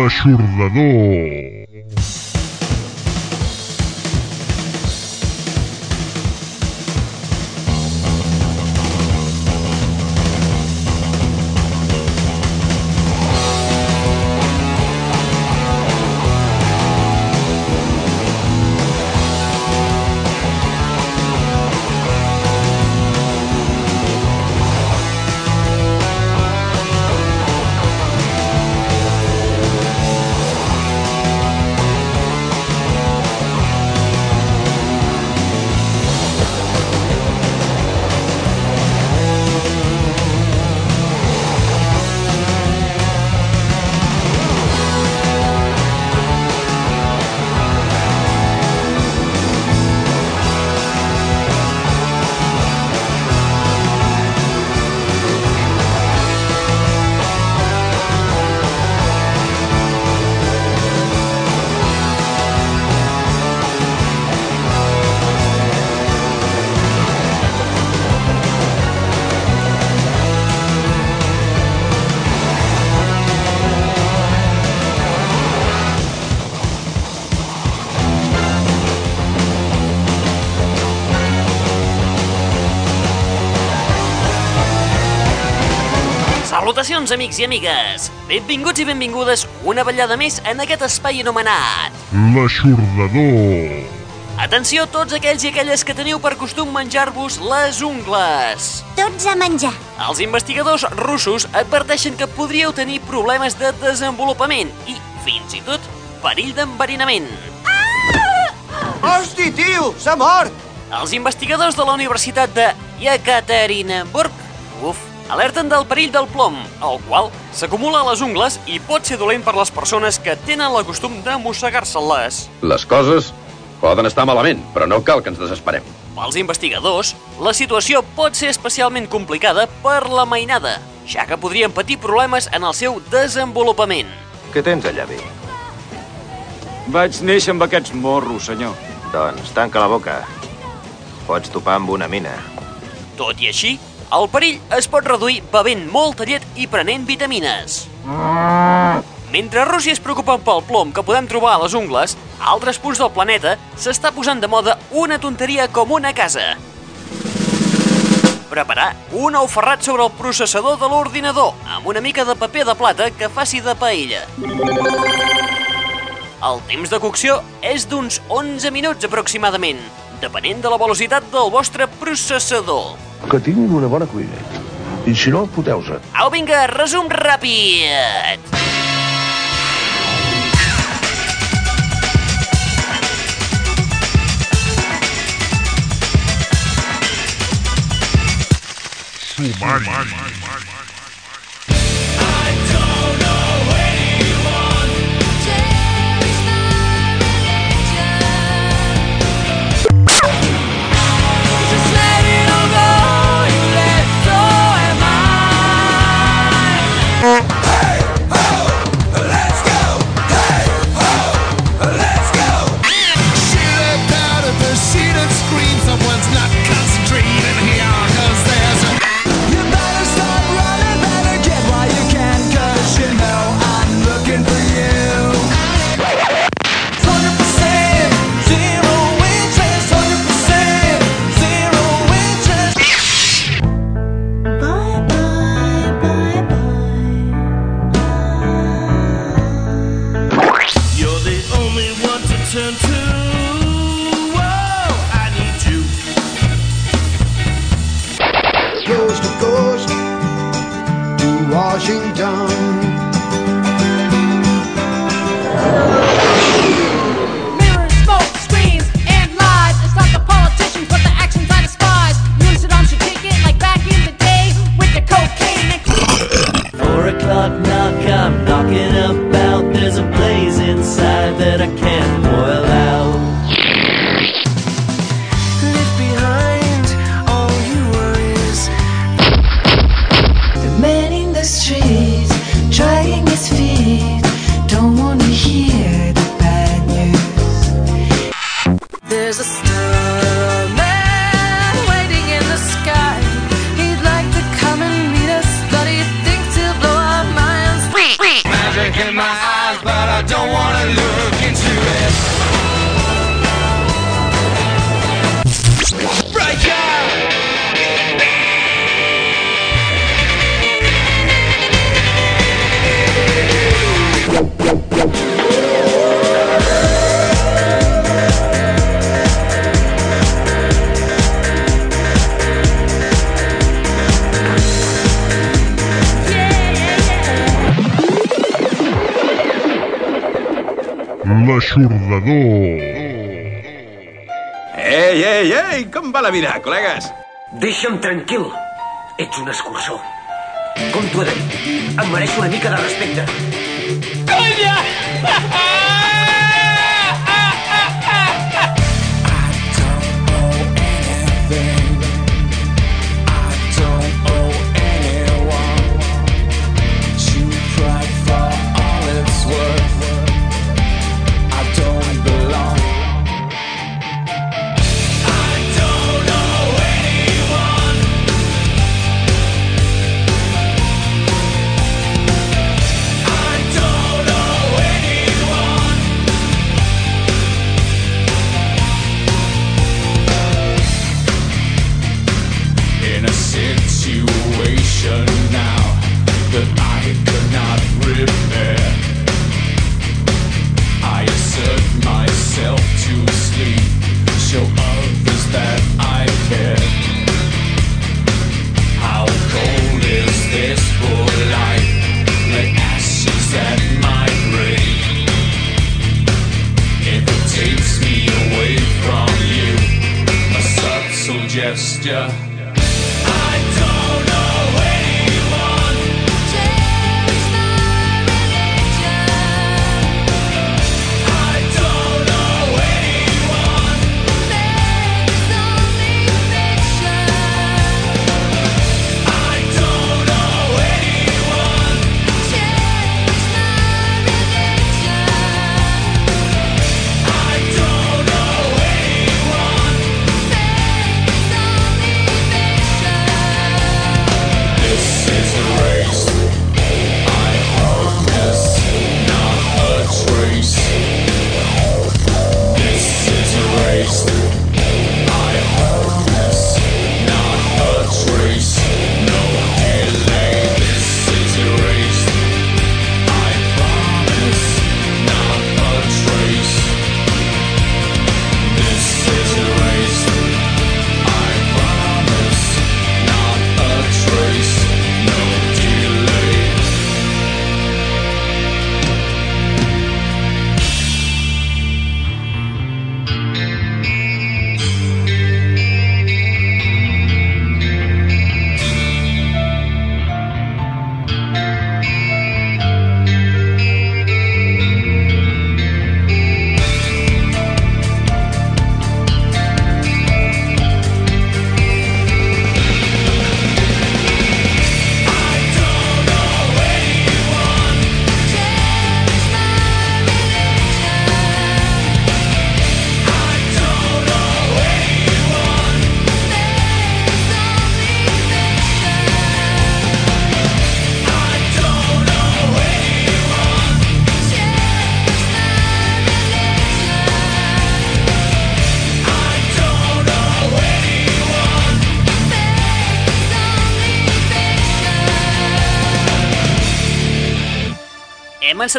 L'aixordador. I amigues! Benvinguts i benvingudes una vetllada més en aquest espai anomenat... L'aixordador. Atenció tots aquells i aquelles que teniu per costum menjar-vos les ungles! Tots a menjar. Els investigadors russos adverteixen que podríeu tenir problemes de desenvolupament i, fins i tot, perill d'enverinament. Hosti, tio! S'ha mort! Els investigadors de la Universitat de Yekaterinburg alerten del perill del plom, el qual s'acumula a les ungles i pot ser dolent per les persones que tenen el costum de mossegar-se-les. Les coses poden estar malament, però no cal que ens desesperem. Pels investigadors, la situació pot ser especialment complicada per la mainada, ja que podrien patir problemes en el seu desenvolupament. Què tens allà, bé? Vaig néixer amb aquests morros, senyor. Doncs tanca la boca. Pots topar amb una mina. Tot i així, el perill es pot reduir bevent molta llet i prenent vitamines. Mentre Rússia es preocupa pel plom que podem trobar a les ungles, a altres punts del planeta s'està posant de moda una tonteria com una casa. Preparar un ou ferrat sobre el processador de l'ordinador amb una mica de paper de plata que faci de paella. El temps de cocció és d'uns 11 minuts aproximadament, depenent de la velocitat del vostre processador. Que tinguin una bona cuina. I si no, foteu-se. Au, vinga, resum ràpid! Sumari. Bye, There's a starman L'aixordador. Ei, ei, ei, com va la vida, col·legues? Deixa'm tranquil. Ets un escurçó. Com t'ho he de dir? Em mereixo una mica de respecte. Conya!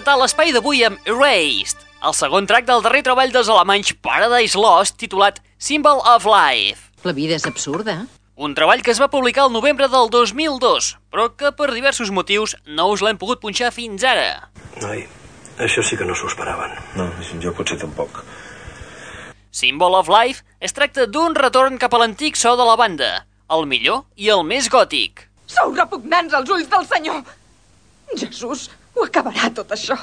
Hem encetat l'espai d'avui amb Erased, el segon track del darrer treball dels alemanys Paradise Lost, titulat Symbol of Life. La vida és absurda. Un treball que es va publicar el novembre del 2002, però que per diversos motius no us l'hem pogut punxar fins ara. Noi, això sí que no s'ho esperaven. No, jo potser tampoc. Symbol of Life es tracta d'un retorn cap a l'antic so de la banda, el millor i el més gòtic. Sou repugnants als ulls del senyor. Jesús, ho acabarà tot això.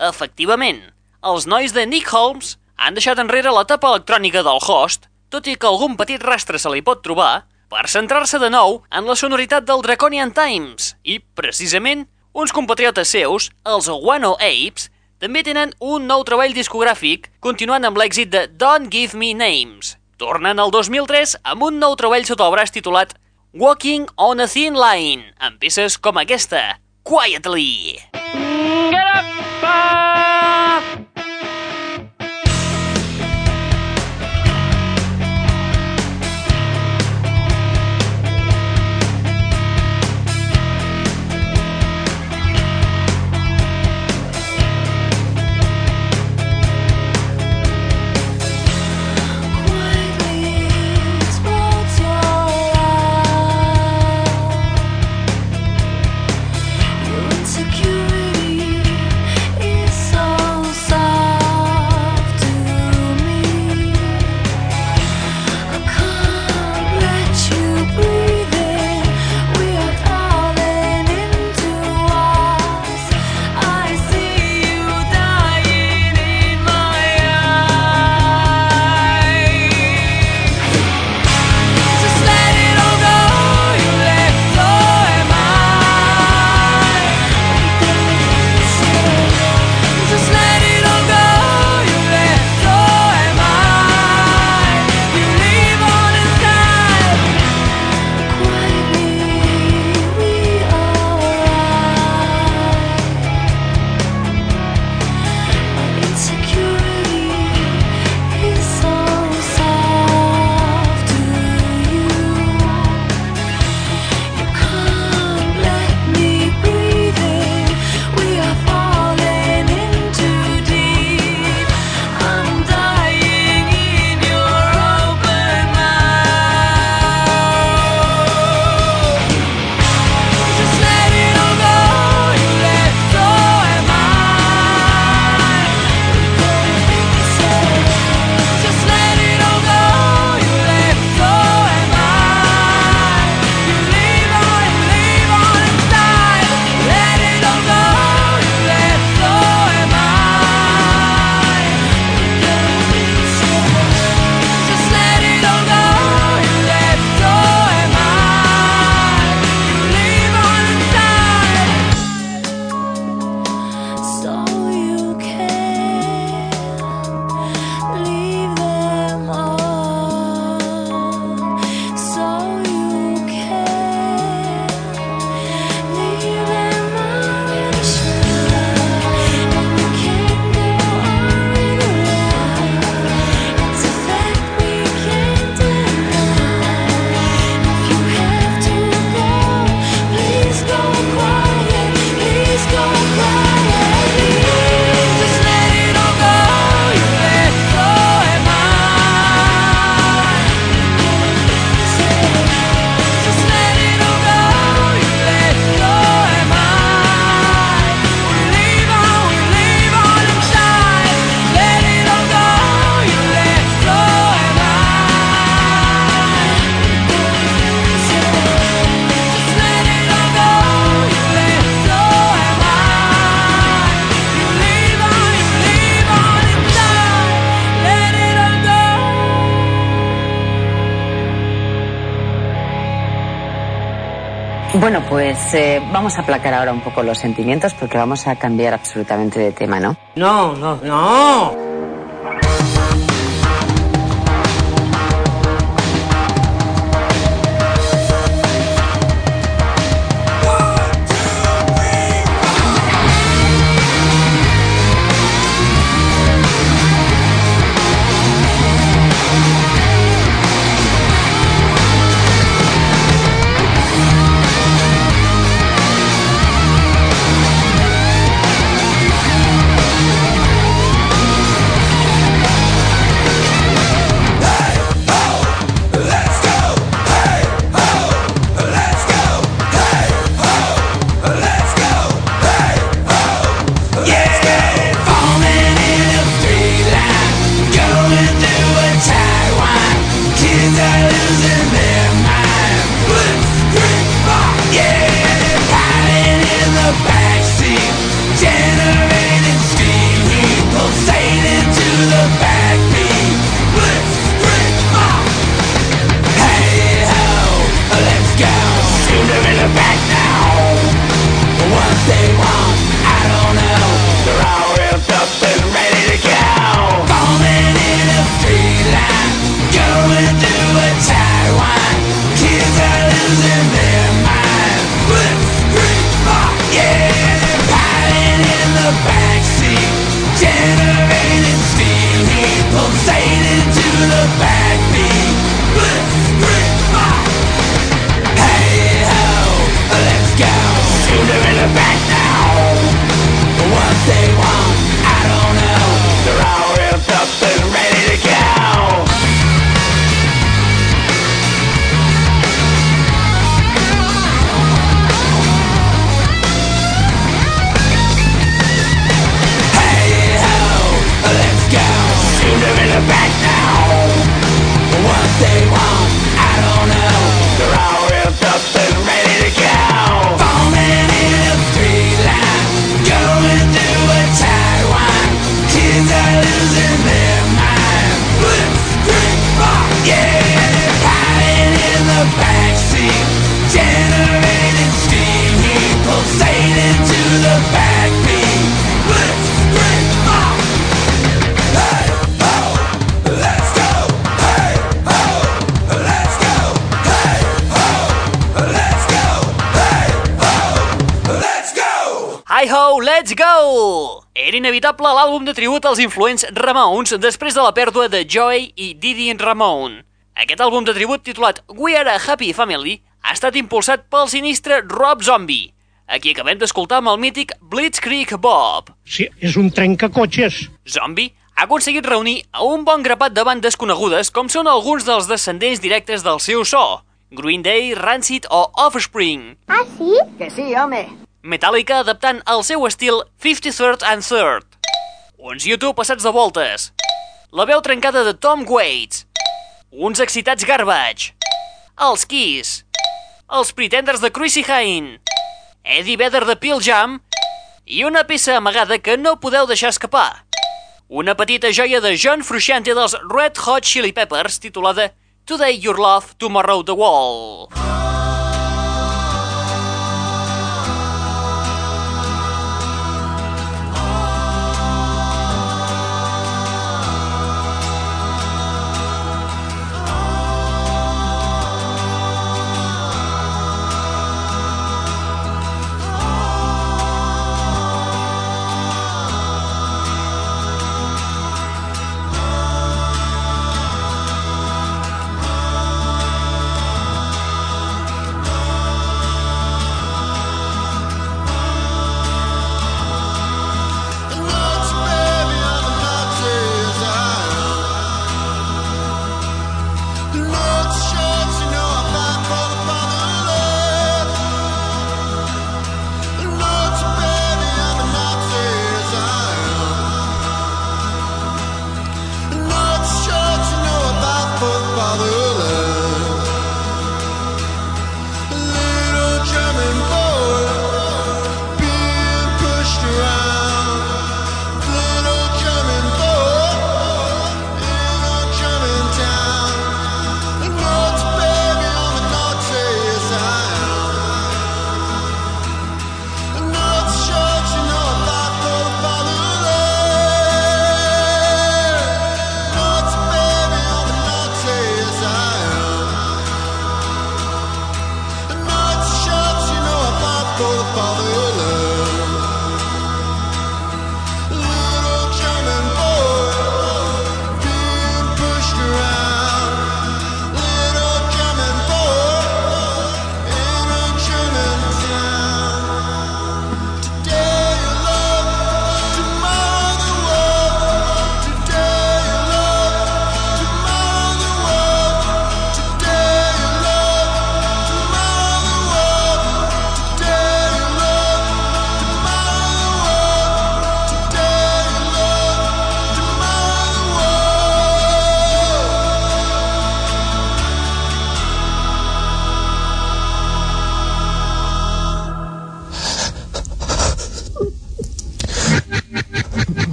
Efectivament, els nois de Nick Holmes han deixat enrere l'etapa electrònica del host, tot i que algun petit rastre se li pot trobar, per centrar-se de nou en la sonoritat del Draconian Times i, precisament, uns compatriotes seus, els Wano Apes, també tenen un nou treball discogràfic continuant amb l'èxit de Don't Give Me Names. Tornen al 2003 amb un nou treball sota el braç titulat Walking on a Thin Line, amb peces com aquesta, quietly. Get up! Pues, eh, vamos a aplacar ahora un poco los sentimientos porque vamos a cambiar absolutamente de tema, ¿no? No, no, no. De tribut als influents Ramones després de la pèrdua de Joey i Didi Ramone. Aquest àlbum de tribut titulat We Are a Happy Family ha estat impulsat pel sinistre Rob Zombie, a qui acabem d'escoltar amb el mític Blitzkrieg Bob. Sí, és un trencacotxes. Zombie ha aconseguit reunir a un bon grapat de bandes conegudes com són alguns dels descendents directes del seu so, Green Day, Rancid o Offspring. Ah, sí? Que sí, home. Metallica adaptant el seu estil 53rd and 3rd. Uns YouTube passats de voltes. La veu trencada de Tom Waits. Uns excitats Garbage. Els Kiss. Els Pretenders de Chrissy Hine. Eddie Vedder de Pearl Jam. I una peça amagada que no podeu deixar escapar. Una petita joia de John Frusciante dels Red Hot Chili Peppers titulada Today Your Love, Tomorrow the Wall. Benvinguts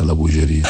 a la bogeria.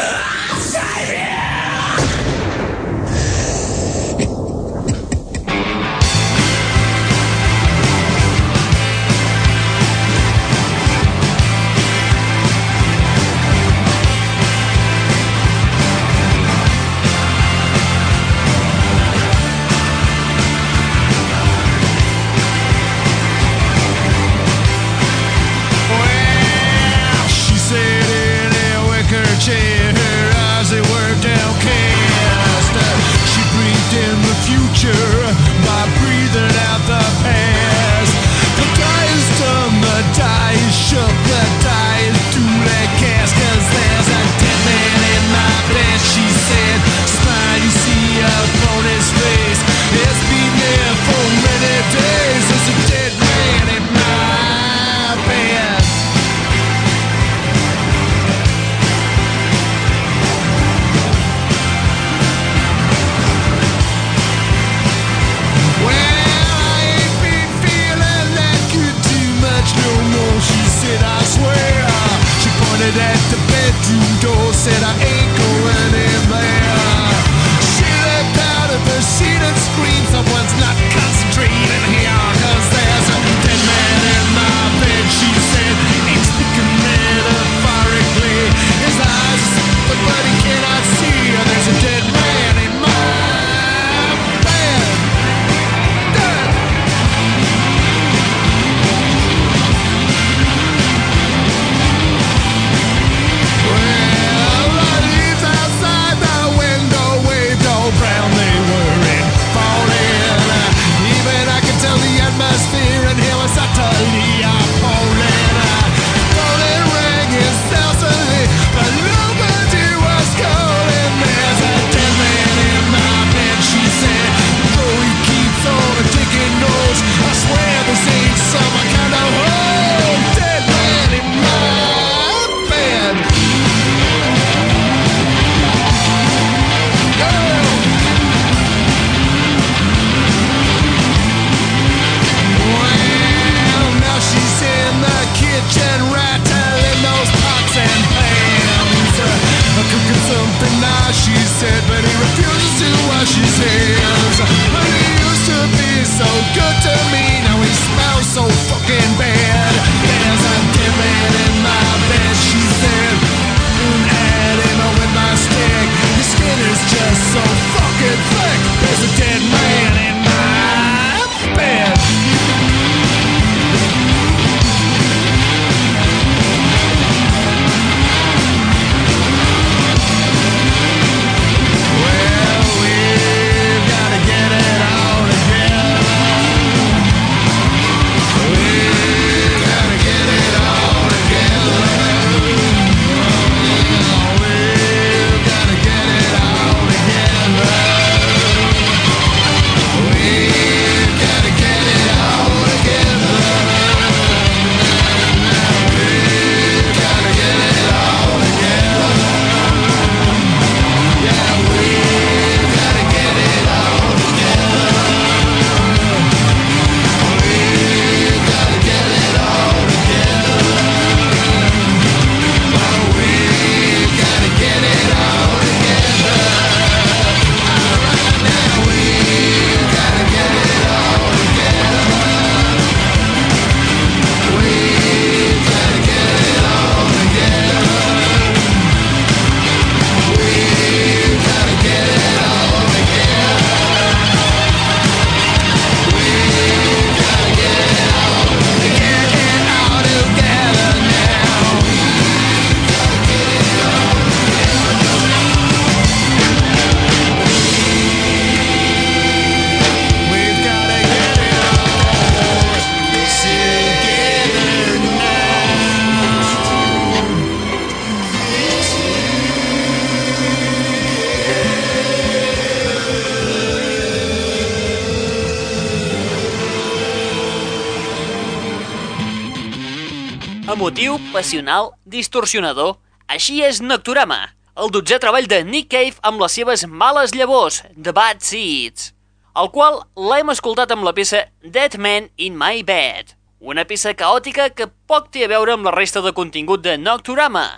professional, distorsionador. Així és Nocturama, el dotzè treball de Nick Cave amb les seves males llavors, The Bad Seeds, el qual l'hem escoltat amb la peça Dead Man in My Bed, una peça caòtica que poc té a veure amb la resta de contingut de Nocturama,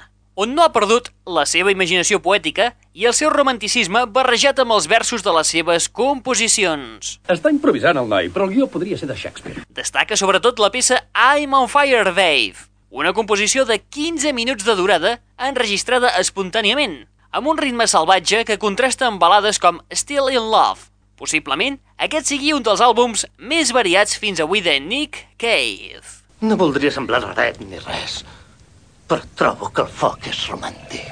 on no ha perdut la seva imaginació poètica i el seu romanticisme barrejat amb els versos de les seves composicions. Està improvisant el noi, però el guió podria ser de Shakespeare. Destaca sobretot la peça I'm on fire, Dave, una composició de 15 minuts de durada enregistrada espontàniament, amb un ritme salvatge que contrasta amb balades com Still in Love. Possiblement, aquest sigui un dels àlbums més variats fins avui de Nick Cave. No voldria semblar raret ni res, però trobo que el foc és romàntic.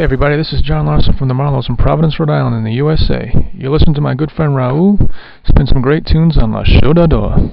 Hey everybody, this is John Larson from the Marlows in Providence, Rhode Island in the USA. You listen to my good friend Raul spin some great tunes on La Show doa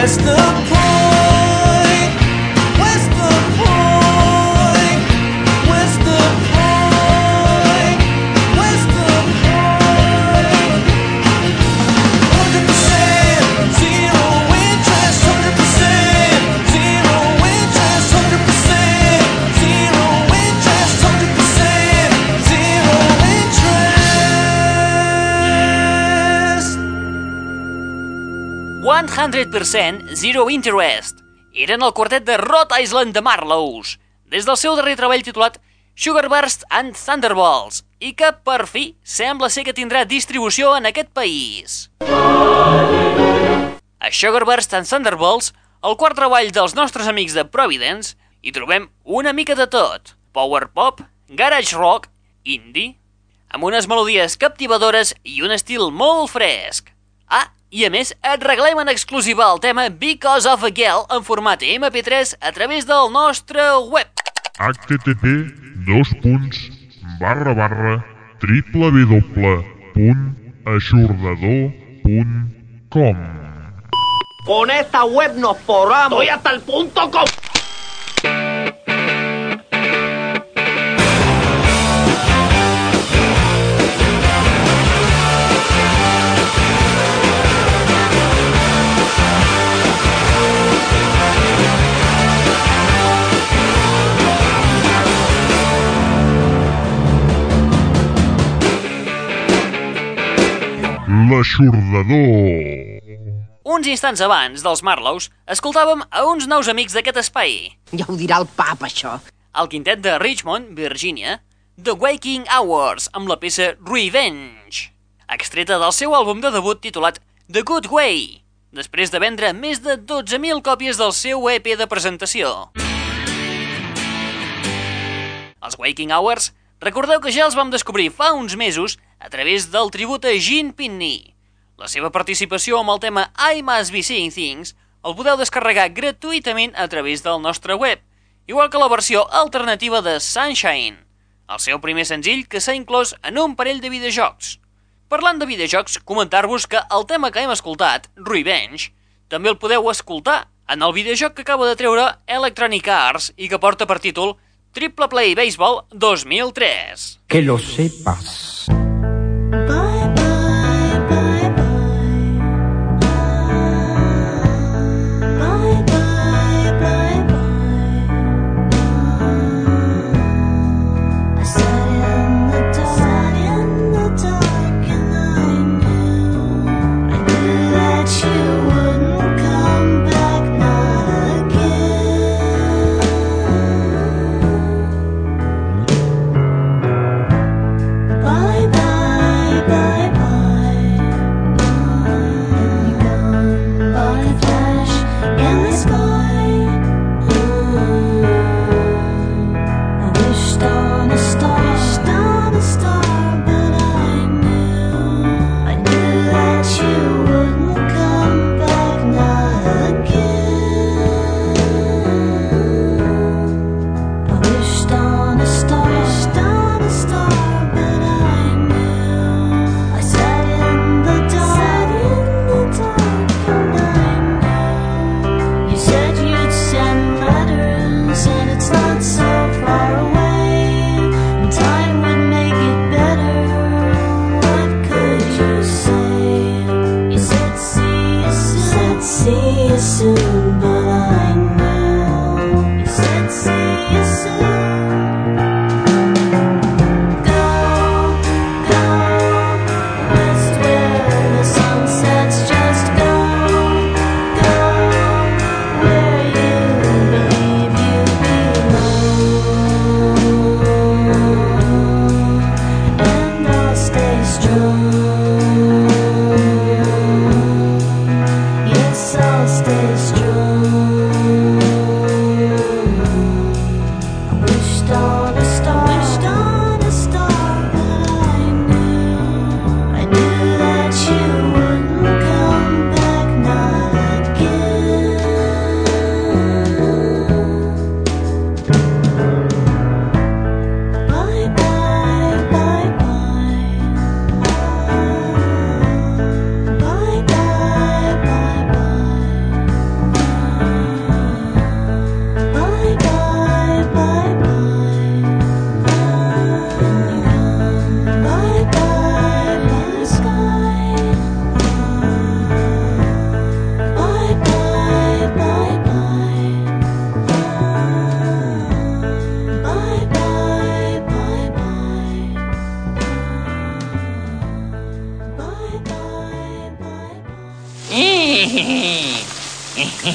Where's the 100% Zero Interest. Eren el quartet de Rhode Island de Marlows, des del seu darrer treball titulat Sugarburst and Thunderbolts, i que, per fi, sembla ser que tindrà distribució en aquest país. A Sugarburst and Thunderbolts, el quart treball dels nostres amics de Providence, hi trobem una mica de tot. Power pop, garage rock, indie, amb unes melodies captivadores i un estil molt fresc. Ah, i a més, et reglem en exclusiva el tema Because of a Girl en format MP3 a través del nostre web. http dos punts barra barra www.aixordador.com Con esta web nos forramos. Estoy hasta el punto com. L'aixordador. Uns instants abans dels Marlows, escoltàvem a uns nous amics d'aquest espai. Ja ho dirà el pap, això. El quintet de Richmond, Virginia, The Waking Hours, amb la peça Revenge, extreta del seu àlbum de debut titulat The Good Way, després de vendre més de 12.000 còpies del seu EP de presentació. Els Waking Hours, recordeu que ja els vam descobrir fa uns mesos a través del tribut a Gene Pitney. La seva participació amb el tema I Must Be Seeing Things el podeu descarregar gratuïtament a través del nostre web, igual que la versió alternativa de Sunshine, el seu primer senzill que s'ha inclòs en un parell de videojocs. Parlant de videojocs, comentar-vos que el tema que hem escoltat, Revenge, també el podeu escoltar en el videojoc que acaba de treure Electronic Arts i que porta per títol Triple Play Baseball 2003. Que lo sepas. I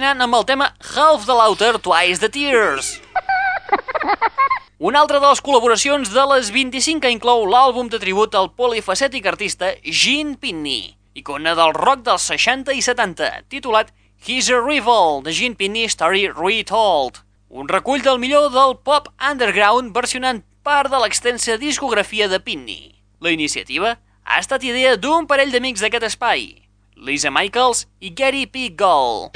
Ferdinand amb el tema Half the Laughter, Twice the Tears. Una altra de les col·laboracions de les 25 que inclou l'àlbum de tribut al polifacètic artista Gene Pitney, icona del rock dels 60 i 70, titulat He's a Rival, de Gene Pitney Story Retold. Un recull del millor del pop underground versionant part de l'extensa discografia de Pitney. La iniciativa ha estat idea d'un parell d'amics d'aquest espai, Lisa Michaels i Gary P. Gull.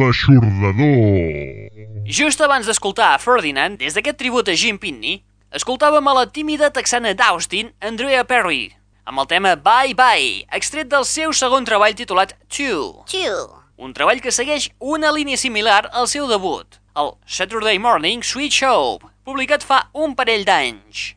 L'aixordador. Just abans d'escoltar a Ferdinand, des d'aquest tribut a Jim Pitney, escoltàvem a la tímida texana d'Austin, Andrea Perry, amb el tema Bye Bye, extret del seu segon treball titulat Two. Two. Un treball que segueix una línia similar al seu debut, el Saturday Morning Sweet Show, publicat fa un parell d'anys.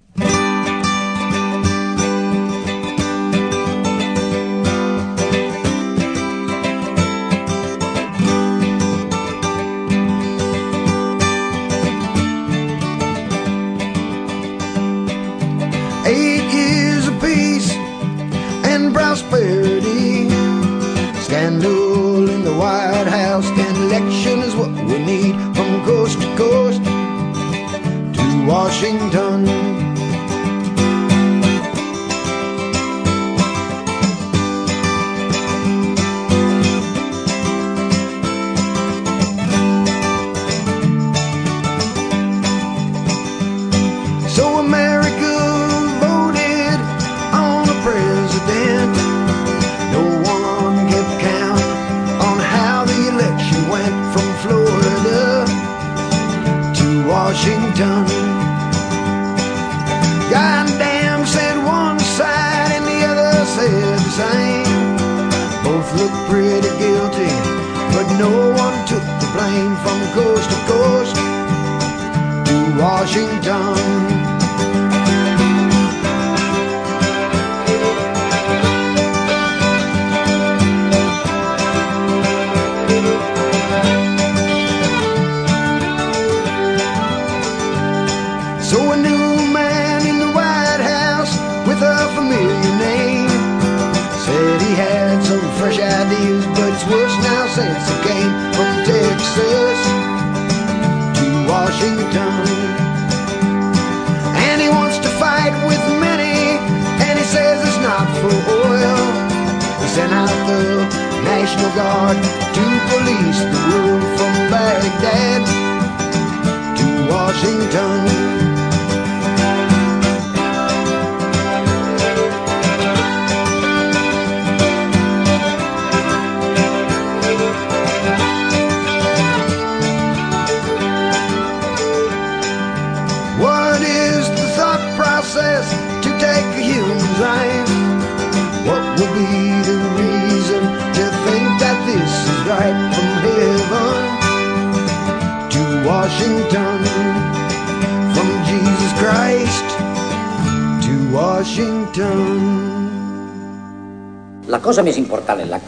Peace and prosperity. Scandal in the White House and election is what we need from coast to coast Washington.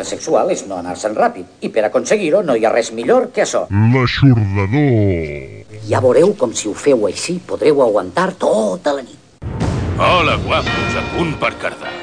sexual és no anar-se'n ràpid. I per aconseguir-ho no hi ha res millor que això. L'aixordador. Ja veureu com si ho feu així podreu aguantar tota la nit. Hola, guapos, a punt per cardar.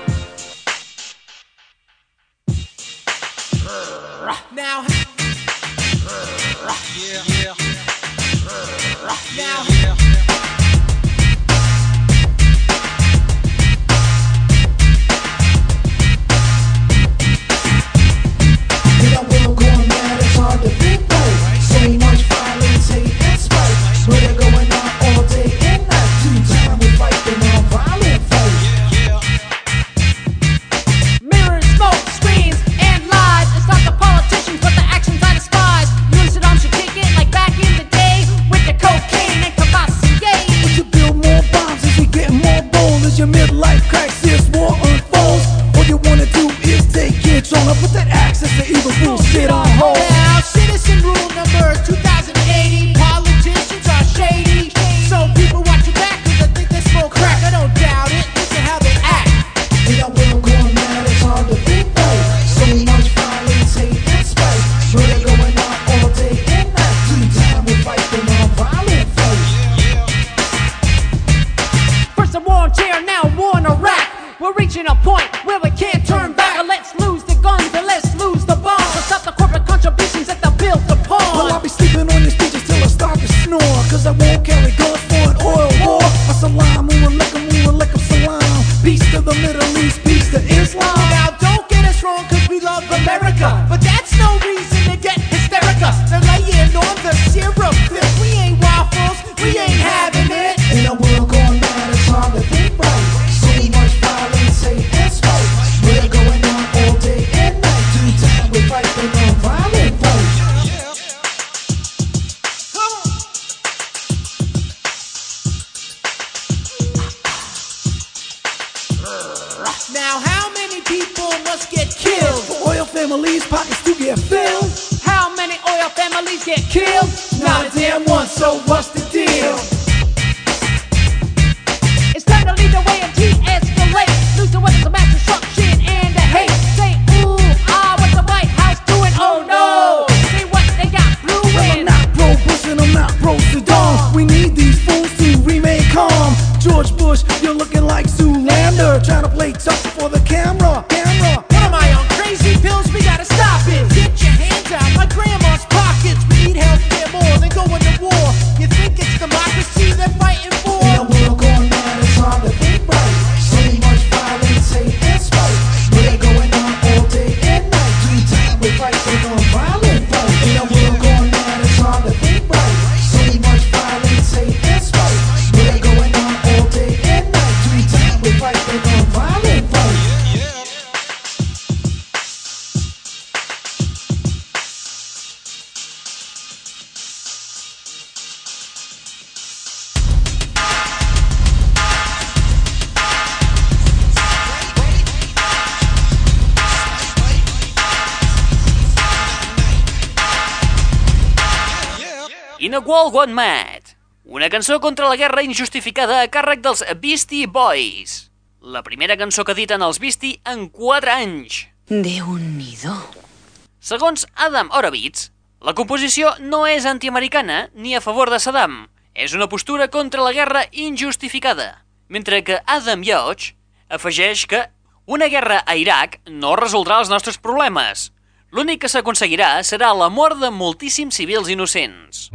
World Gone Mad, una cançó contra la guerra injustificada a càrrec dels Beastie Boys. La primera cançó que editen els Beastie en 4 anys. De un nido. Segons Adam Horowitz, la composició no és antiamericana ni a favor de Saddam. És una postura contra la guerra injustificada. Mentre que Adam Yoch afegeix que una guerra a Iraq no resoldrà els nostres problemes, L'únic que s'aconseguirà serà la mort de moltíssims civils innocents.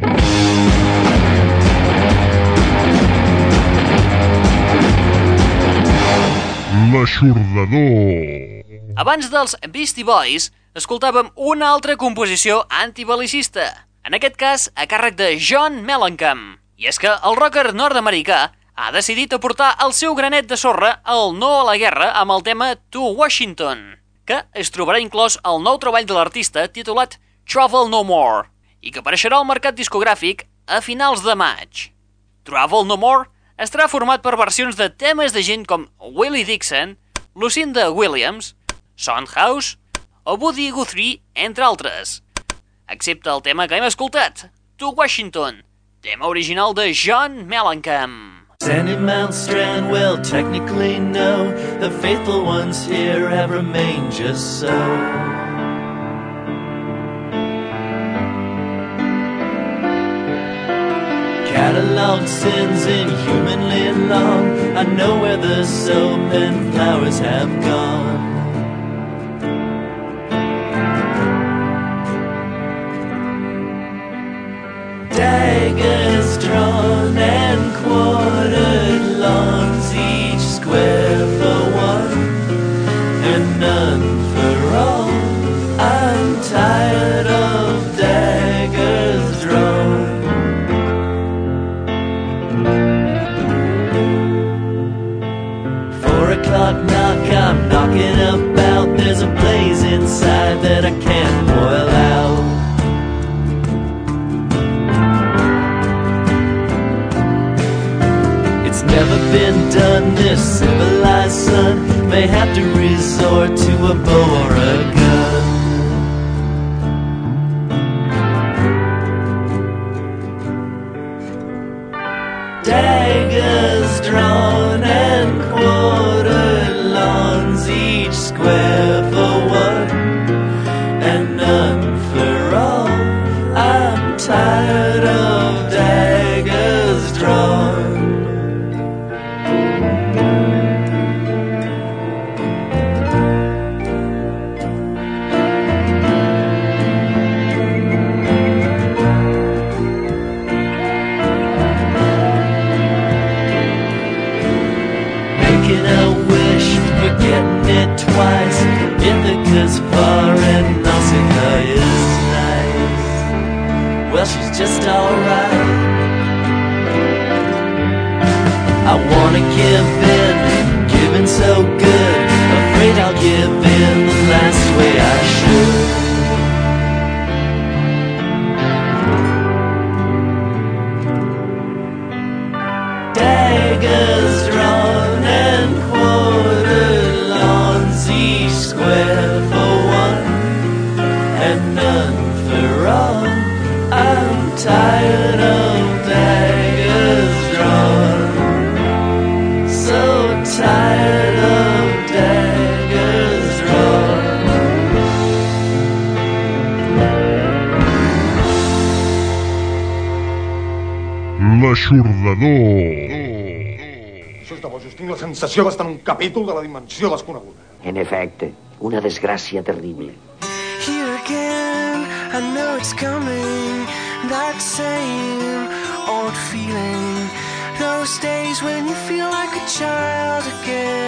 L'aixordador. Abans dels Beastie Boys, escoltàvem una altra composició antibalicista, en aquest cas a càrrec de John Mellencamp. I és que el rocker nord-americà ha decidit aportar el seu granet de sorra al no a la guerra amb el tema To Washington, que es trobarà inclòs al nou treball de l'artista titulat Travel No More, i que apareixerà al mercat discogràfic a finals de maig. Travel No More estarà format per versions de temes de gent com Willie Dixon, Lucinda Williams, Soundhouse o Woody Guthrie, entre altres. Excepte el tema que hem escoltat, To Washington, tema original de John Mellencamp. Sandy Mount Strand, well, technically no. The faithful ones here have remained just so. Cataloged sins inhumanly long. I know where the soap and flowers have gone. Resort to a bow capítol de la dimensió desconeguda. En efecte, una desgràcia terrible. Here again, I know it's coming. That same old feeling. Those days when you feel like a child again.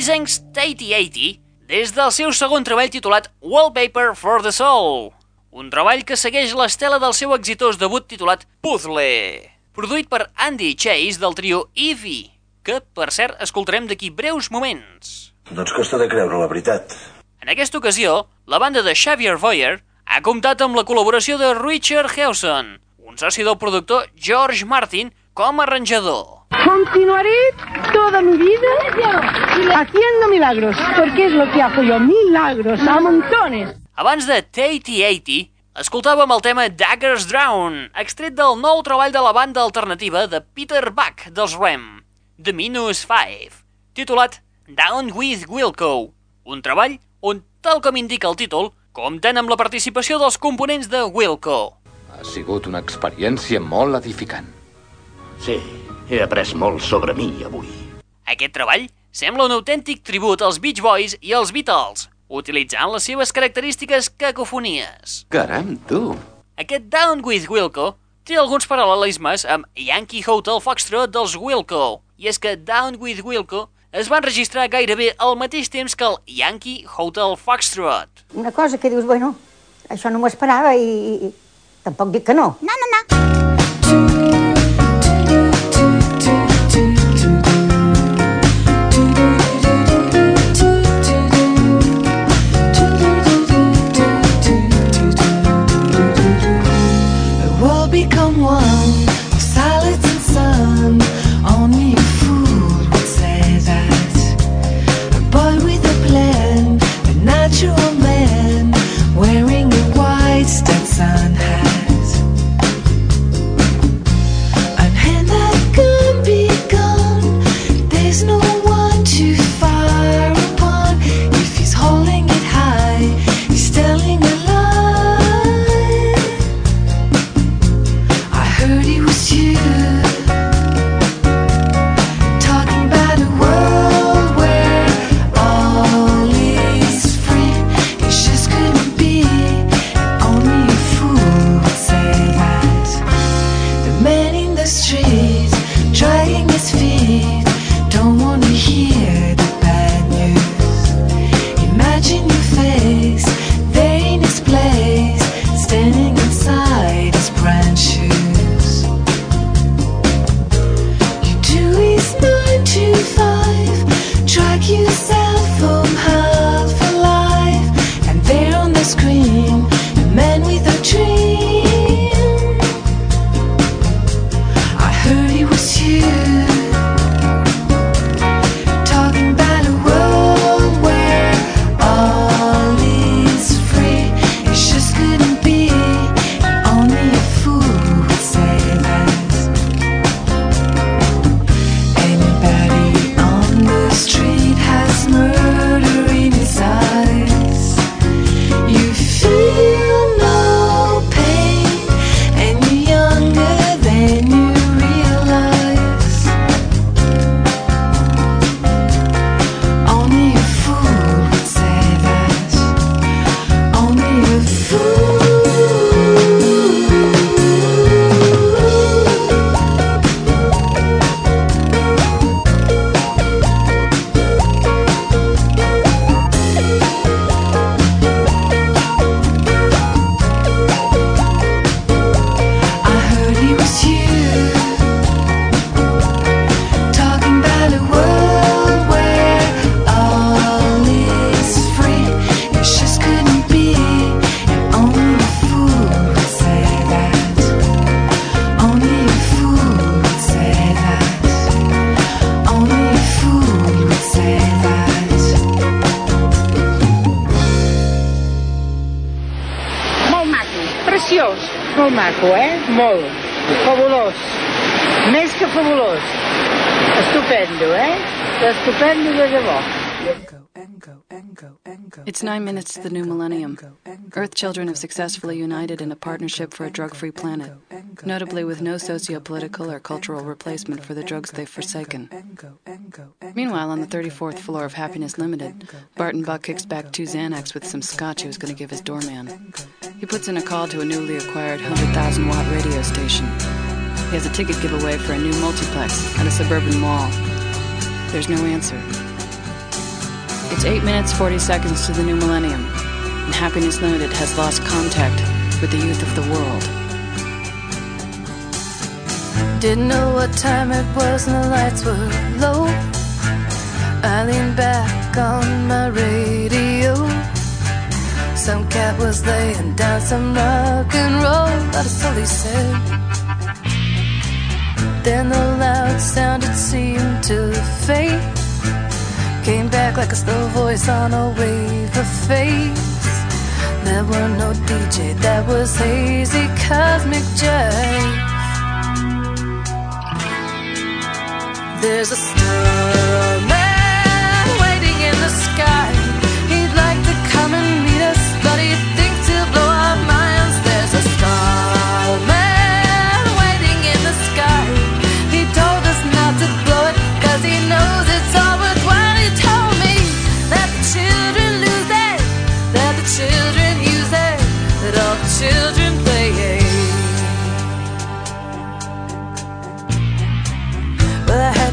Parisencs Tatey 80, des del seu segon treball titulat Wallpaper for the Soul, un treball que segueix l'estela del seu exitós debut titulat Puzzle, produït per Andy Chase del trio Eevee, que, per cert, escoltarem d'aquí breus moments. Doncs costa de creure, la veritat. En aquesta ocasió, la banda de Xavier Boyer ha comptat amb la col·laboració de Richard Hewson, un soci del productor George Martin com a arranjador. Continuaré toda mi vida haciendo milagros, porque es lo que hago yo, milagros a montones. Abans de Tatey 80, escoltàvem el tema Daggers Drown, extret del nou treball de la banda alternativa de Peter Buck dels Rem, The Minus 5, titulat Down with Wilco, un treball on, tal com indica el títol, compten amb la participació dels components de Wilco. Ha sigut una experiència molt edificant. Sí, he après molt sobre mi avui. Aquest treball sembla un autèntic tribut als Beach Boys i als Beatles, utilitzant les seves característiques cacofonies. Caram, tu! Aquest Down with Wilco té alguns paral·lelismes amb Yankee Hotel Foxtrot dels Wilco, i és que Down with Wilco es va enregistrar gairebé al mateix temps que el Yankee Hotel Foxtrot. Una cosa que dius, bueno, això no m'ho esperava i, i tampoc dic que no. No, no, no. It's nine minutes to the new millennium. Earth children have successfully united in a partnership for a drug free planet, notably with no socio political or cultural replacement for the drugs they've forsaken. Meanwhile, on the 34th floor of Happiness Limited, Barton Buck kicks back two Xanax with some scotch he was going to give his doorman. He puts in a call to a newly acquired 100,000 watt radio station. He has a ticket giveaway for a new multiplex at a suburban mall. There's no answer. It's 8 minutes 40 seconds to the new millennium, and Happiness Limited has lost contact with the youth of the world. Didn't know what time it was and the lights were low. I leaned back on my radio. Some cat was laying down some rock and roll. That's all he said. Then the loud sound it seemed to fade. Came back like a slow voice on a wave of face. There were no DJ, that was hazy cosmic jive. There's a starman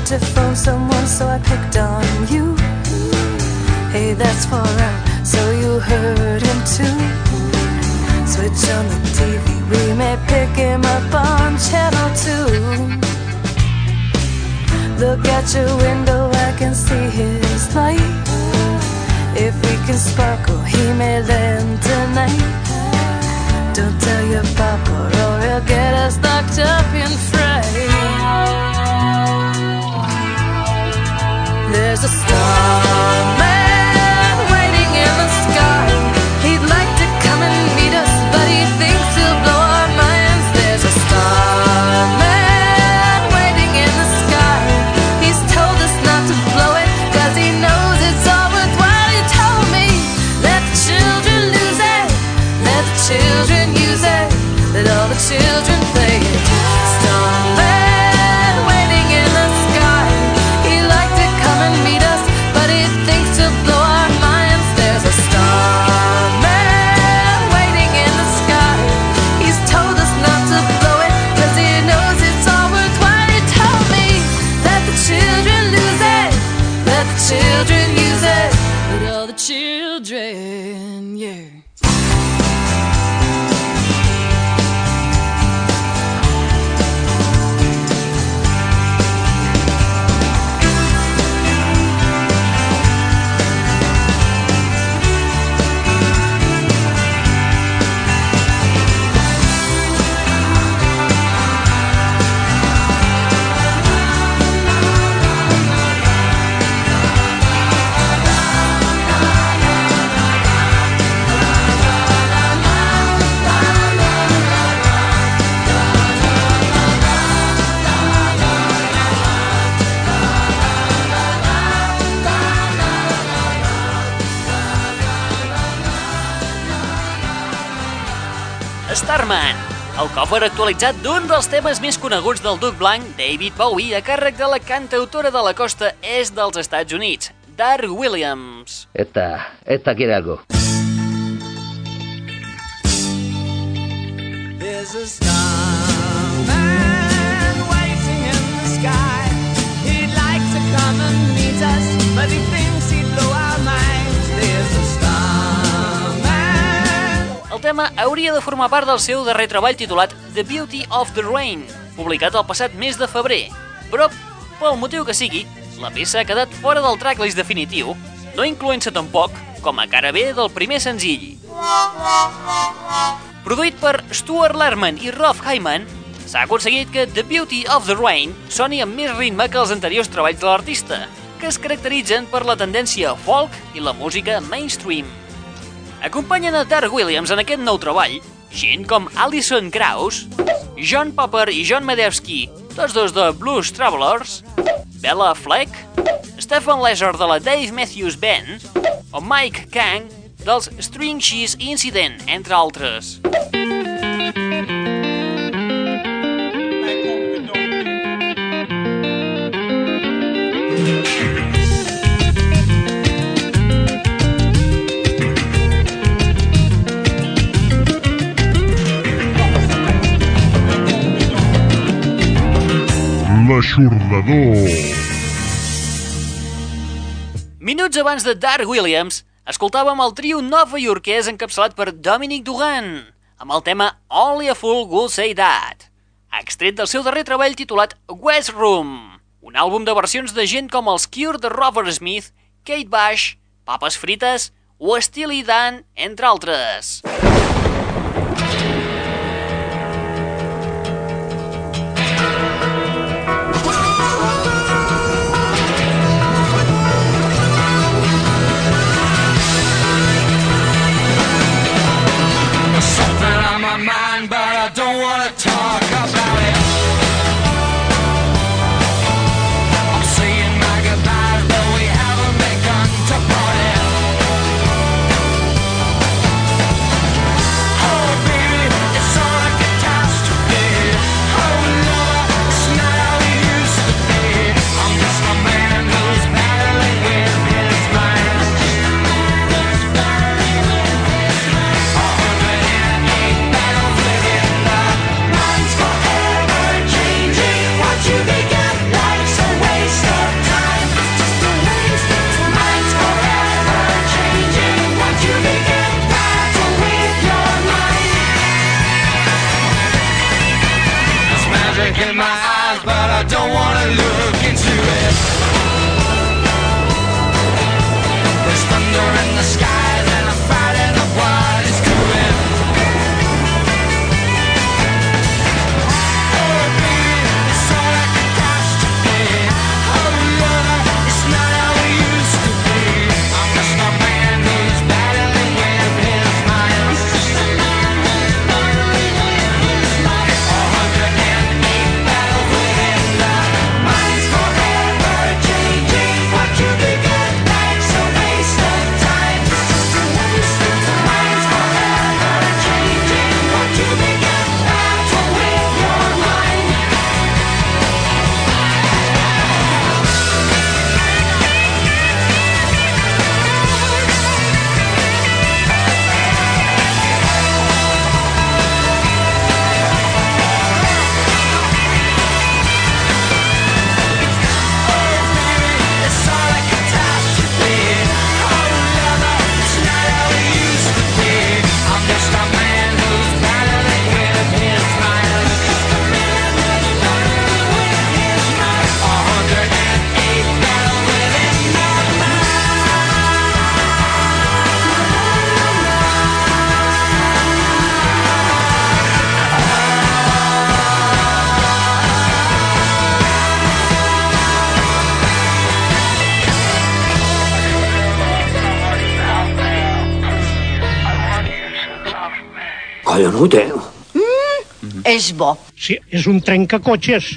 to phone someone, so I picked on you. Hey, that's far out, so you heard him too. Switch on the TV, we may pick him up on channel two. Look at your window, I can see his light. If we can sparkle, he may land tonight. Don't tell your papa, or he'll get us locked up in There's a starman cover actualitzat d'un dels temes més coneguts del Duc Blanc, David Bowie, a càrrec de la cantautora de la costa est dels Estats Units, Dar Williams. Esta, esta quiere algo. There's a starman El tema hauria de formar part del seu darrer treball titulat The Beauty of the Rain, publicat el passat mes de febrer. Però, pel motiu que sigui, la peça ha quedat fora del tracklist definitiu, no incloent-se tampoc com a cara B del primer senzill. Produït per Stuart Lerman i Rolf Hyman, s'ha aconseguit que The Beauty of the Rain soni amb més ritme que els anteriors treballs de l'artista, que es caracteritzen per la tendència folk i la música mainstream. Acompanyen a Dark Williams en aquest nou treball gent com Alison Krauss, John Popper i John Medevsky, tots dos de Blues Travelers, Bella Fleck, Stephen Lesser de la Dave Matthews Band o Mike Kang dels String Cheese Incident, entre altres. L'aixordador. Minuts abans de Dark Williams, escoltàvem el trio nova iorquès encapçalat per Dominic Dugan, amb el tema Only a Fool Will Say That, extret del seu darrer treball titulat West Room, un àlbum de versions de gent com els Cure de Robert Smith, Kate Bush, Papes Frites o Steely Dan, entre altres. Collonut, eh? És bo. Sí, és un trencacotxes.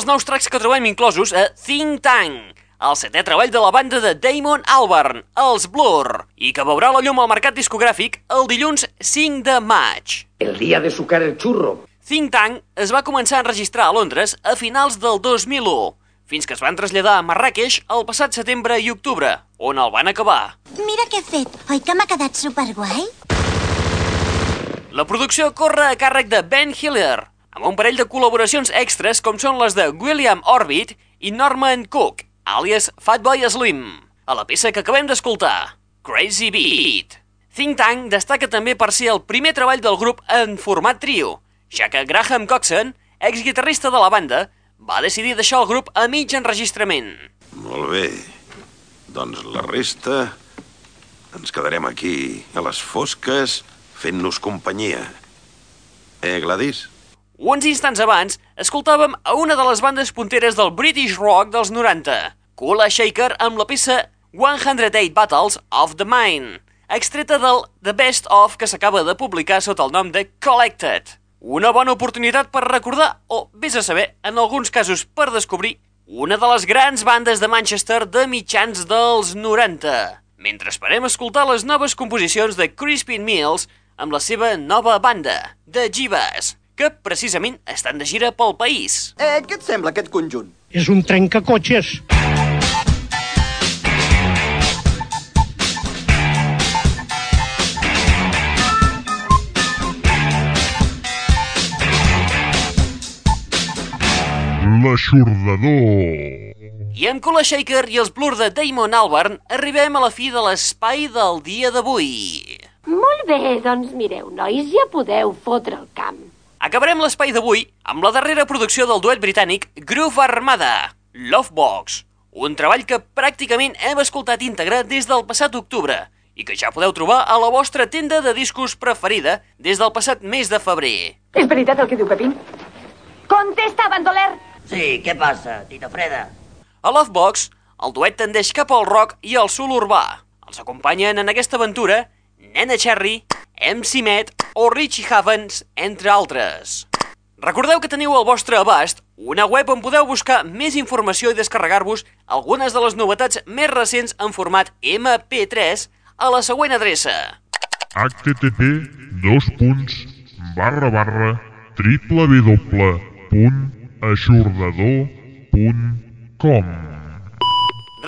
Dels nous tracks que trobem inclosos a Think Tank, el setè treball de la banda de Damon Albarn, els Blur, i que veurà la llum al mercat discogràfic el dilluns 5 de maig. El día de sucar el churro. Think Tank es va començar a enregistrar a Londres a finals del 2001, fins que es van traslladar a Marràqueix el passat setembre i octubre, on el van acabar. Mira què he fet. Oi que m'ha quedat superguai? La producció corre a càrrec de Ben Hiller, amb un parell de col·laboracions extres com són les de William Orbit i Norman Cook, àlies Fatboy Slim, a la peça que acabem d'escoltar, Crazy Beat. Think Tank destaca també per ser el primer treball del grup en format trio, ja que Graham Coxon, exguitarrista de la banda, va decidir deixar el grup a mig enregistrament. Molt bé. Doncs la resta... Ens quedarem aquí, a les fosques, fent-nos companyia. Eh, Gladys? Uns instants abans, escoltàvem a una de les bandes punteres del British Rock dels 90, Kula Shaker amb la peça 108 Battles of the Mind, extreta del The Best Of que s'acaba de publicar sota el nom de Collected. Una bona oportunitat per recordar, o vés a saber, en alguns casos per descobrir, una de les grans bandes de Manchester de mitjans dels 90. Mentre esperem escoltar les noves composicions de Crispin Mills amb la seva nova banda, The Jivas, que precisament estan de gira pel país. Eh, què et sembla aquest conjunt? És un trencacotxes. L'aixordador. I amb Kula Shaker i els Blur de Damon Albarn arribem a la fi de l'espai del dia d'avui. Molt bé, doncs mireu, nois, ja podeu fotre el camp. Acabarem l'espai d'avui amb la darrera producció del duet britànic Groove Armada, Lovebox, un treball que pràcticament hem escoltat íntegre des del passat octubre i que ja podeu trobar a la vostra tenda de discos preferida des del passat mes de febrer. És veritat el que diu Pepín? Contesta, bandoler! Sí, què passa, tita Freda? A Lovebox, el duet tendeix cap al rock i al soul urbà. Els acompanyen en aquesta aventura Nena Cherry, MC Met o Richie Havens, entre altres. Recordeu que teniu al vostre abast una web on podeu buscar més informació i descarregar-vos algunes de les novetats més recents en format MP3 a la següent adreça. http dos punts barra barra www.aixordador.com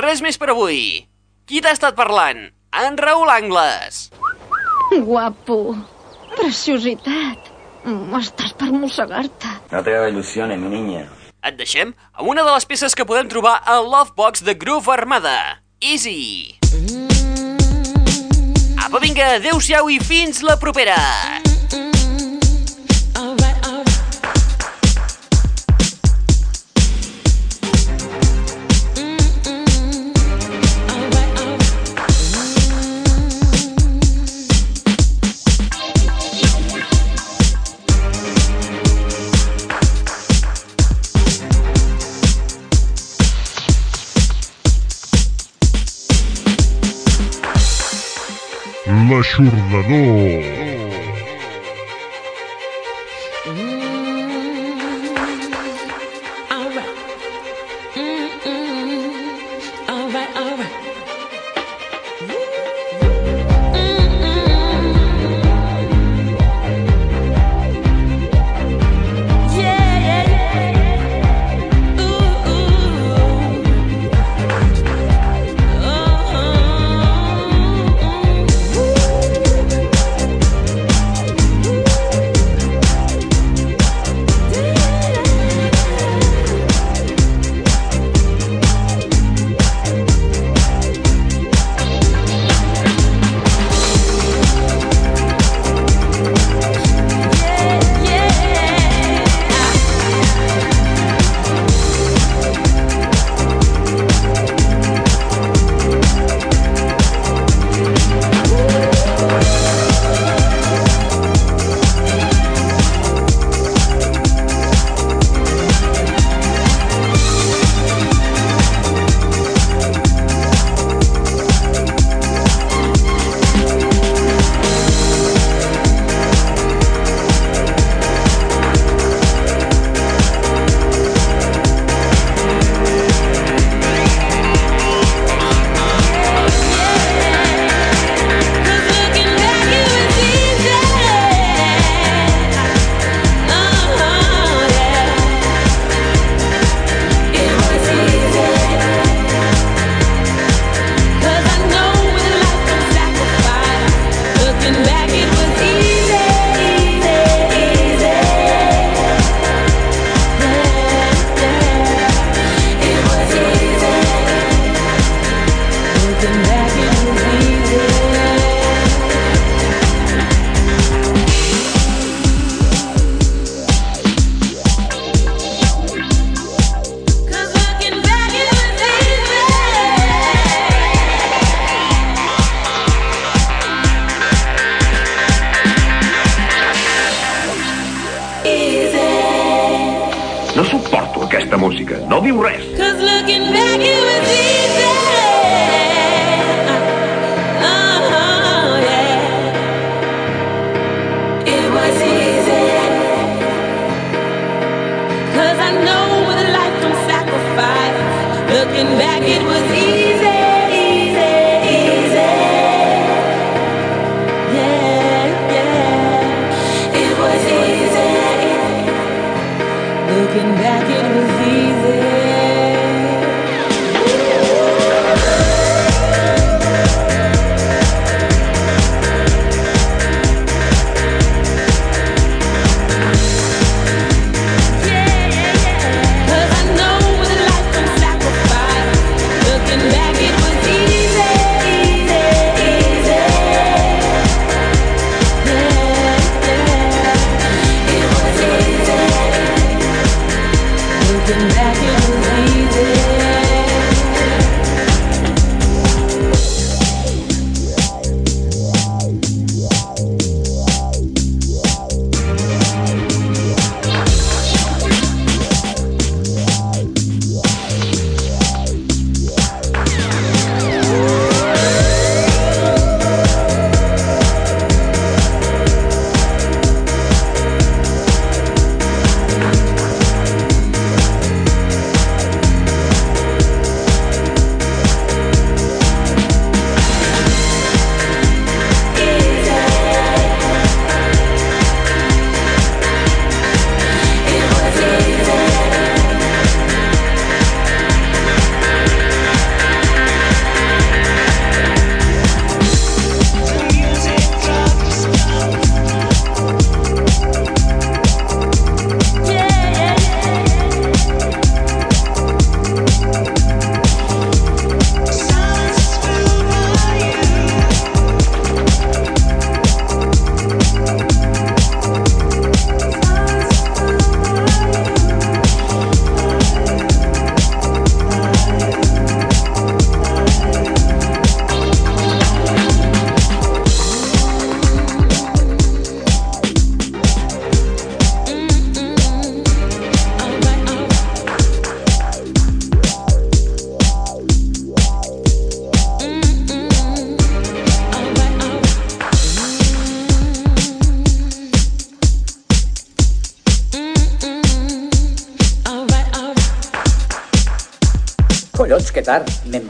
Res més per avui. Qui t'ha estat parlant? En Raül Angles. Guapo. Preciositat. Mm, Estàs per mossegar-te. No te hagas ilusiones, mi niña. Et deixem amb una de les peces que podem trobar a Lovebox de Groove Armada. Easy. Apa, vinga, adeu-siau i fins la propera. L'aixordador.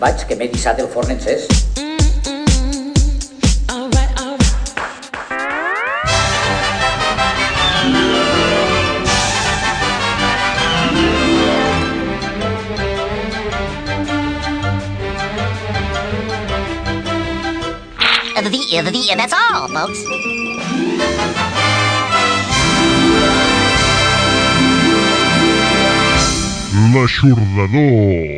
Vaig, que m'he dissat el forn encès. The, the, the, and that's all, folks. L'aixordador.